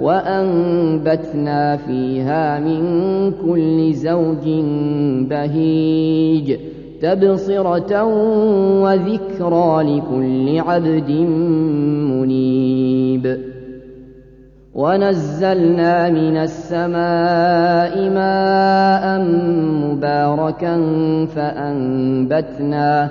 وأنبتنا فيها من كل زوج بهيج تبصرة وذكرى لكل عبد منيب. ونزلنا من السماء ماء مباركا فأنبتنا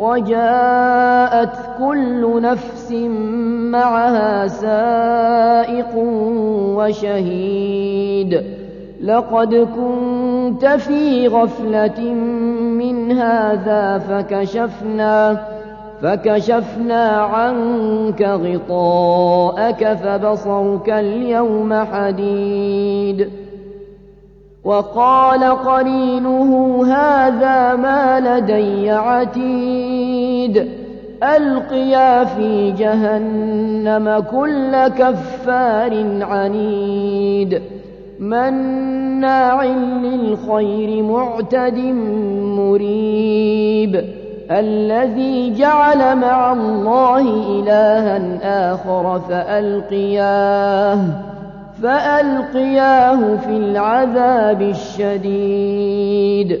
وجاءت كل نفس معها سائق وشهيد. لقد كنت في غفلة من هذا فكشفنا فكشفنا عنك غطاءك فبصرك اليوم حديد. وقال قرينه هذا ما لدي عتيد. ألقيا في جهنم كل كفار عنيد. مناع للخير معتد مريب. الذي جعل مع الله إلها آخر فألقياه فألقياه في العذاب الشديد.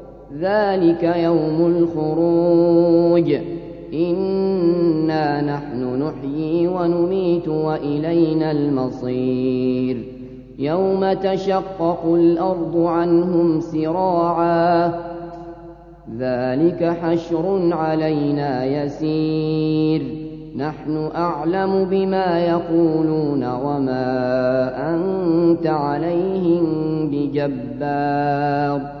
ذلك يوم الخروج إنا نحن نحيي ونميت وإلينا المصير يوم تشقق الأرض عنهم سراعا ذلك حشر علينا يسير نحن أعلم بما يقولون وما أنت عليهم بجبار